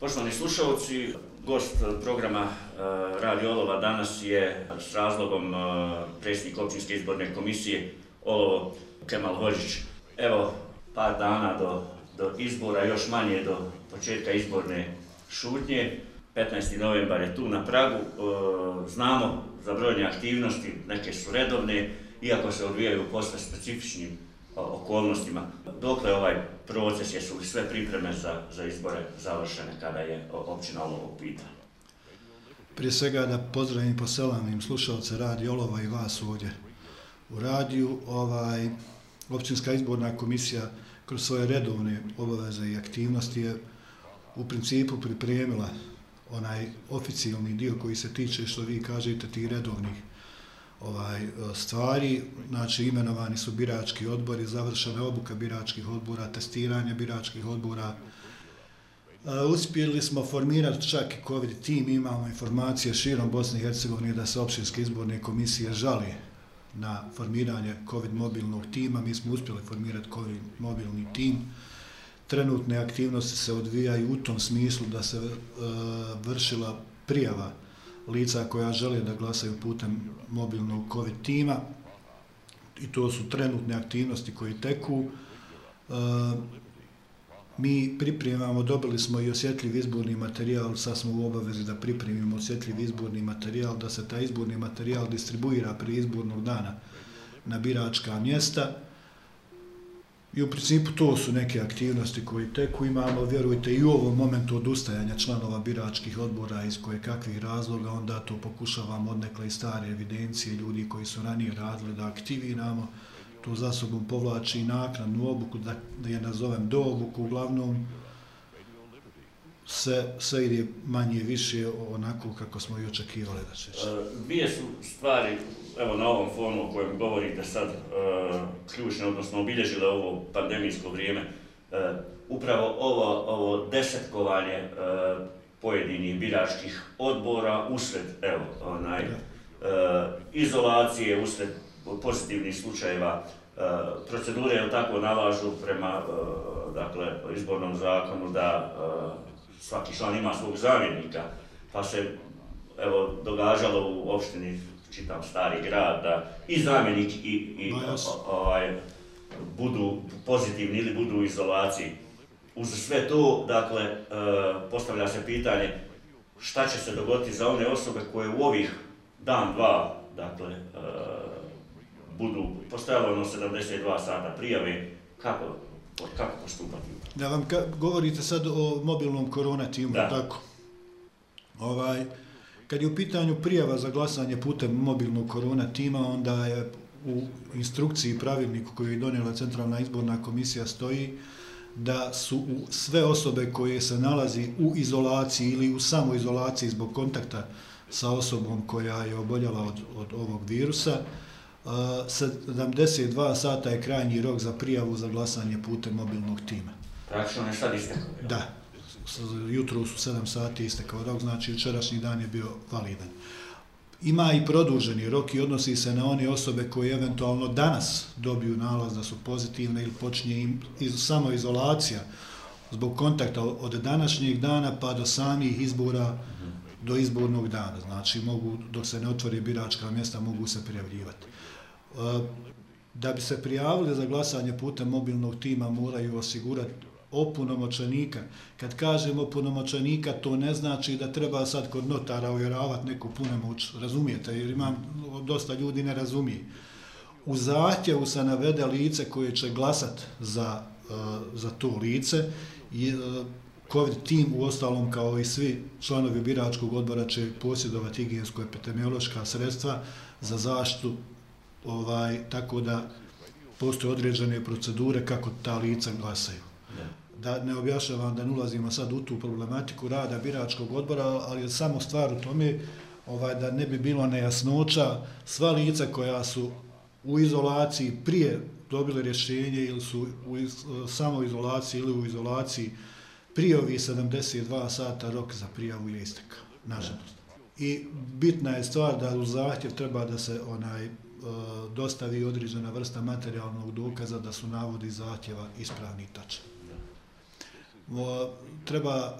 Poštovani slušalci, gost programa e, Radio Olova danas je s razlogom e, predsjednik općinske izborne komisije Olovo Kemal Hođić. Evo, par dana do, do izbora, još manje do početka izborne šutnje. 15. novembar je tu na Pragu. E, znamo za brojne aktivnosti, neke su redovne, iako se odvijaju posle specifičnim okolnostima. Dokle ovaj proces, jesu li sve pripreme za, za izbore završene kada je općina Olovo pita? Prije svega da pozdravim po selamim slušalce radi Olova i vas ovdje u radiju. Ovaj, općinska izborna komisija kroz svoje redovne obaveze i aktivnosti je u principu pripremila onaj oficijalni dio koji se tiče što vi kažete tih redovnih ovaj e, stvari, znači imenovani su birački odbori, završena obuka biračkih odbora, testiranje biračkih odbora. E, uspjeli smo formirati čak i COVID tim, imamo informacije širom Bosne i Hercegovine da se općinske izborne komisije žali na formiranje COVID mobilnog tima. Mi smo uspjeli formirati COVID mobilni tim. Trenutne aktivnosti se odvijaju u tom smislu da se e, vršila prijava lica koja žele da glasaju putem mobilnog COVID tima i to su trenutne aktivnosti koji teku. E, mi pripremamo, dobili smo i osjetljiv izborni materijal, sad smo u obavezi da pripremimo osjetljiv izborni materijal, da se taj izborni materijal distribuira prije izbornog dana na biračka mjesta. I u principu to su neke aktivnosti koje teku imamo, vjerujte, i u ovom momentu odustajanja članova biračkih odbora iz koje kakvih razloga, onda to pokušavamo odnekle i stare evidencije ljudi koji su ranije radili da aktiviramo. To za sobom povlači naknadnu obuku, da, da je nazovem do obuku, uglavnom se, sve ide manje više onako kako smo i očekivali da će. Dvije su stvari evo na ovom formu o kojem govorite sad, uh, ključne, odnosno obilježile ovo pandemijsko vrijeme, uh, upravo ovo, ovo desetkovanje pojedinih biračkih odbora usred, evo, onaj, izolacije, usred pozitivnih slučajeva, procedure je tako nalažu prema dakle, izbornom zakonu da svaki član ima svog zamjenika, pa se evo, događalo u opštini čitam stari grad, da i zamjenik i, i ovaj, budu pozitivni ili budu u izolaciji. Uz sve to, dakle, e, postavlja se pitanje šta će se dogoditi za one osobe koje u ovih dan, dva, dakle, e, budu postojalo ono 72 sata prijave, kako, kako postupati? Da vam ka, govorite sad o mobilnom korona timu, da. tako? Ovaj, Kad je u pitanju prijava za glasanje putem mobilnog korona tima, onda je u instrukciji pravilniku koju je donijela Centralna izborna komisija stoji da su sve osobe koje se nalazi u izolaciji ili u samoizolaciji zbog kontakta sa osobom koja je oboljala od, od ovog virusa, 72 sata je krajnji rok za prijavu za glasanje putem mobilnog tima. Praktično ne sad istekao? Da, jutro su 7 sati istekao rok, znači jučerašnji dan je bio validan. Ima i produženi rok i odnosi se na one osobe koje eventualno danas dobiju nalaz da su pozitivne ili počinje im iz, samo izolacija zbog kontakta od današnjeg dana pa do samih izbora do izbornog dana. Znači, mogu, dok se ne otvori biračka mjesta, mogu se prijavljivati. Eh, da bi se prijavili za glasanje putem mobilnog tima, moraju osigurati opunomoćenika. Kad kažemo opunomoćenika, to ne znači da treba sad kod notara uvjeravati neku punomoć, razumijete, jer imam dosta ljudi ne razumije. U zahtjevu se navede lice koje će glasat za, eh, za to lice i eh, COVID tim u ostalom kao i svi članovi biračkog odbora će posjedovati higijensko-epidemiološka sredstva za zaštitu ovaj, tako da postoje određene procedure kako ta lica glasaju. Da. Ne objašnjavam da ne ulazimo sad u tu problematiku rada biračkog odbora, ali je samo stvar u tome ovaj, da ne bi bilo nejasnoća sva lica koja su u izolaciji prije dobili rješenje ili su u iz, samoizolaciji ili u izolaciji prije ovih 72 sata rok za prijavu je istekao, nažalost. I bitna je stvar da u zahtjev treba da se onaj e, dostavi određena vrsta materijalnog dokaza da su navodi zahtjeva ispravni i tačni treba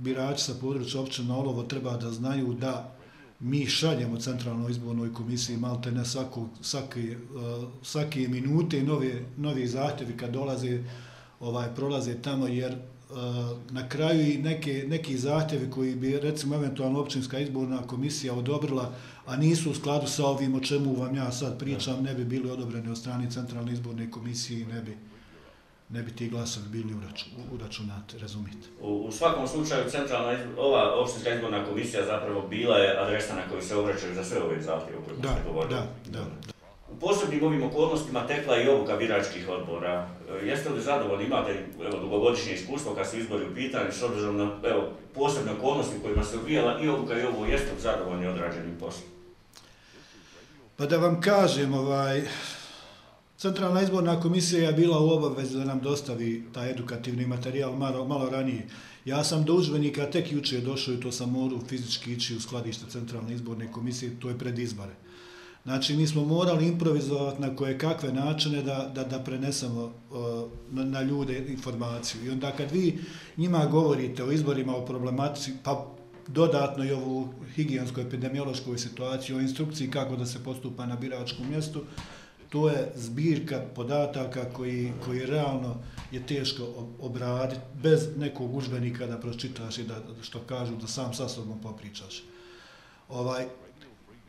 birači sa područja općina Olovo treba da znaju da mi šaljemo centralnoj izbornoj komisiji malte ne svako, svake, svake minute nove, novi zahtjevi kad dolaze ovaj prolaze tamo jer na kraju i neke, neki zahtjevi koji bi recimo eventualno općinska izborna komisija odobrila, a nisu u skladu sa ovim o čemu vam ja sad pričam, ne bi bili odobreni od strane centralne izborne komisije i ne bi ne bi ti glasovi bili uračunati, razumijete. U, u svakom slučaju, centralna ova opštinska izborna komisija zapravo bila je adresa na koju se obraćaju za sve ove zahtjeve o kojima ste govorili. Da, da, da. Posebnim ovim okolnostima tekla i obuka biračkih odbora. E, jeste li zadovoljni, imate evo, dugogodišnje iskustvo kad su izbori u pitanju, s obzirom na evo, posebne okolnosti kojima se uvijela i obuka i ovo, jeste li zadovoljni odrađenim poslom? Pa da vam kažem, ovaj, Centralna izborna komisija je bila u obavezi da nam dostavi taj edukativni materijal malo, malo ranije. Ja sam do učbenika tek juče došao i to sam morao fizički ići u skladište Centralne izborne komisije, to je pred izbore. Znači, mi smo morali improvizovati na koje kakve načine da, da, da prenesemo uh, na, na ljude informaciju. I onda kad vi njima govorite o izborima, o problematici, pa dodatno i ovu higijenskoj epidemiološkoj situaciji, o instrukciji kako da se postupa na biračkom mjestu, to je zbirka podataka koji, koji realno je teško obraditi bez nekog užbenika da pročitaš i da, što kažu, da sam sa sobom popričaš. Ovaj,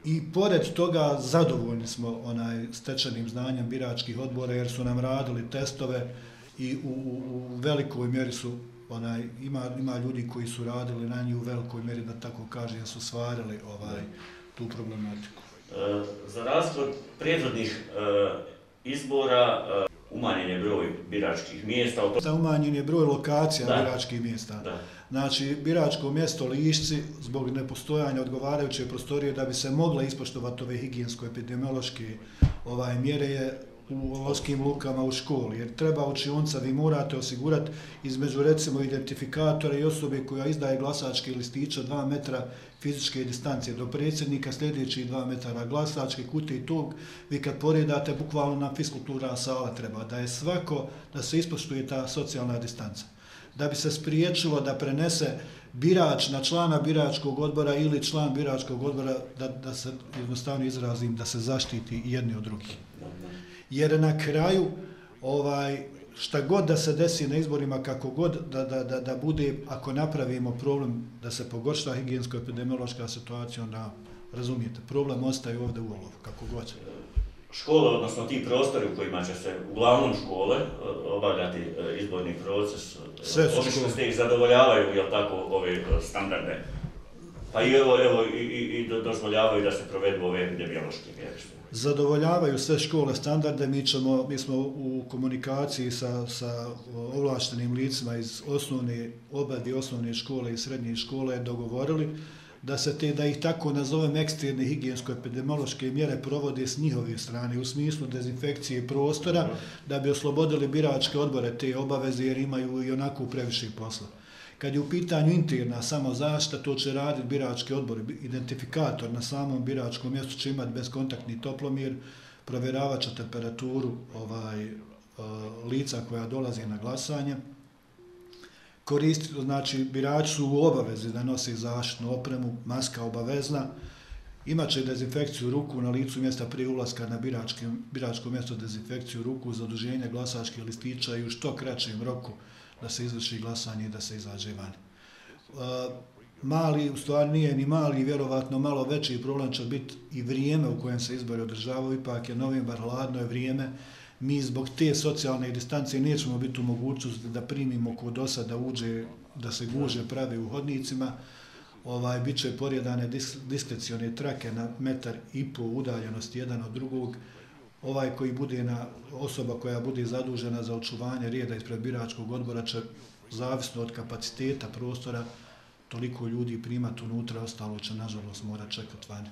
I pored toga zadovoljni smo onaj stečenim znanjem biračkih odbora jer su nam radili testove i u, u, u velikoj mjeri su onaj ima ima ljudi koji su radili na njih u velikoj mjeri da tako kaže su stvarili ovaj tu problematiku. E, za razliku od prethodnih e, izbora e, umanjen je broj biračkih mjesta. Da umanjen je broj lokacija da. biračkih mjesta. Da. Znači, biračko mjesto Lišci, zbog nepostojanja odgovarajuće prostorije, da bi se mogla ispoštovati ove higijensko-epidemiološke ovaj, mjere, je u lovskim lukama u školi, jer treba učionca, vi morate osigurati između recimo identifikatora i osobe koja izdaje glasačke listiće 2 metra fizičke distancije do predsjednika, sljedeći 2 metara glasačke kute i tog, vi kad poredate bukvalno na fiskultura sala treba, da je svako, da se ispoštuje ta socijalna distanca. Da bi se spriječilo da prenese birač na člana biračkog odbora ili član biračkog odbora da, da se jednostavno izrazim da se zaštiti jedni od drugih. Jer na kraju ovaj šta god da se desi na izborima, kako god da, da, da, da bude, ako napravimo problem da se pogorša higijensko-epidemiološka situacija, onda razumijete, problem ostaje ovdje u olovu, kako god. Škole, odnosno ti prostori u kojima će se uglavnom škole e, obavljati e, izborni proces, e, Sve su obično ste ih zadovoljavaju, jel tako, ove standarde? Pa i evo, evo i, i, i dozvoljavaju da se provedu ove epidemiološke mjere zadovoljavaju sve škole standarde, mi, ćemo, mi smo u komunikaciji sa, sa ovlaštenim licima iz osnovne, oba dvije osnovne škole i srednje škole dogovorili da se te, da ih tako nazovem, eksterne higijensko-epidemiološke mjere provode s njihove strane u smislu dezinfekcije prostora da bi oslobodili biračke odbore te obaveze jer imaju i onako previše posla. Kad je u pitanju interna samozašta, to će raditi birački odbor. Identifikator na samom biračkom mjestu će imati bezkontaktni toplomir, provjeravat će temperaturu ovaj, eh, lica koja dolazi na glasanje. Koristiti, znači, birači su u obavezi da nose zaštitnu opremu, maska obavezna, Imaće dezinfekciju ruku na licu mjesta prije ulaska na biračke, biračko mjesto, dezinfekciju ruku, zaduženje glasačkih listića i u što kraćem roku da se izvrši glasanje i da se izađe van. Mali, u stvari nije ni mali, vjerovatno malo veći problem će biti i vrijeme u kojem se izbori održavaju, ipak je novembar, hladno je vrijeme, mi zbog te socijalne distancije nećemo biti u mogućnosti da primimo ko do sada uđe, da se guže pravi u hodnicima, ovaj, bit će porjedane diskrecione trake na metar i po udaljenosti jedan od drugog, ovaj koji bude na osoba koja bude zadužena za očuvanje rijeda ispred biračkog odbora će zavisno od kapaciteta prostora toliko ljudi primati unutra, ostalo će nažalost mora čekati vani.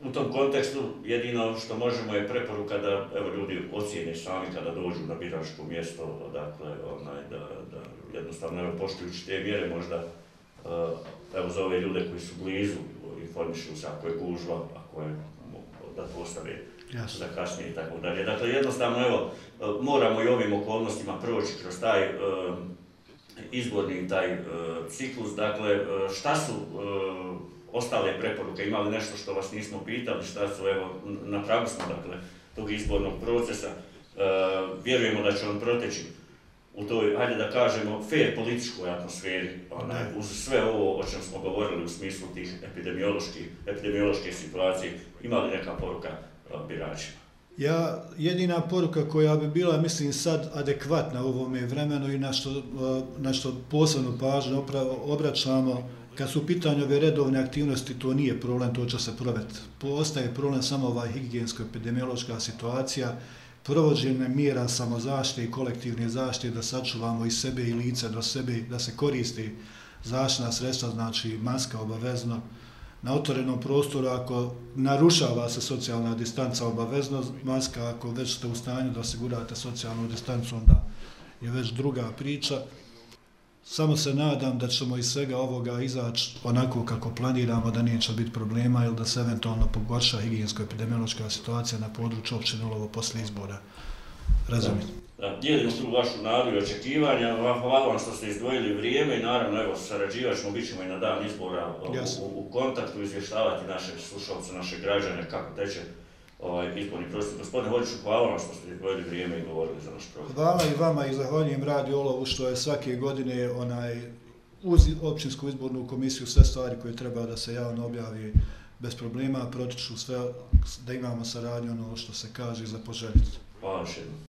U tom kontekstu jedino što možemo je preporuka da evo, ljudi ocijene sami kada dođu na biračko mjesto, dakle, onaj, da, da jednostavno evo, poštujući te mjere možda eh, evo, za ove ljude koji su blizu informišu se ako je gužva, ako je da postave Jasno. za kasnije i tako dalje. Dakle, jednostavno, evo, moramo i ovim okolnostima proći kroz taj uh, izborni taj e, ciklus. Dakle, e, šta su e, ostale preporuke? Imali nešto što vas nismo pitali? Šta su, evo, na pragu smo, dakle, tog izbornog procesa. Vjerujemo da će on proteći u toj, hajde da kažemo, fair političkoj atmosferi, onaj, uz sve ovo o čem smo govorili u smislu tih epidemioloških, epidemiološke situacije, imali neka poruka biračima? Ja, jedina poruka koja bi bila, mislim, sad adekvatna u ovome vremenu i na što, na što posebno pažnju obraćamo, kad su u pitanju ove redovne aktivnosti, to nije problem, to će se proveti. Ostaje problem samo ova higijensko-epidemiološka situacija, provođenje mjera samozaštite i kolektivne zaštite da sačuvamo i sebe i lice do sebe, da se koristi zaštna sredstva, znači maska obavezno, na otvorenom prostoru, ako narušava se socijalna distanca obavezno, maska, ako već ste u stanju da osigurate socijalnu distancu, onda je već druga priča. Samo se nadam da ćemo iz svega ovoga izaći onako kako planiramo, da neće biti problema ili da se eventualno pogorša higijensko-epidemiološka situacija na području općine Ulovo posle izbora. Razumite? Da, dijelim tu vašu nadu i očekivanja. Hvala vam što ste izdvojili vrijeme i naravno, evo, sarađivat ćemo, bit ćemo i na dan izbora u, u, kontaktu, izvještavati naše slušalce, naše građane, kako teče ovaj izborni prostor. Gospodine Hodiću, hvala vam što ste izdvojili vrijeme i govorili za naš program. Hvala i vama i zahvaljujem radi Olovu što je svake godine onaj uz općinsku izbornu komisiju sve stvari koje treba da se javno objavi bez problema, protiču sve da imamo saradnju ono što se kaže za poželjiti. Hvala jednom.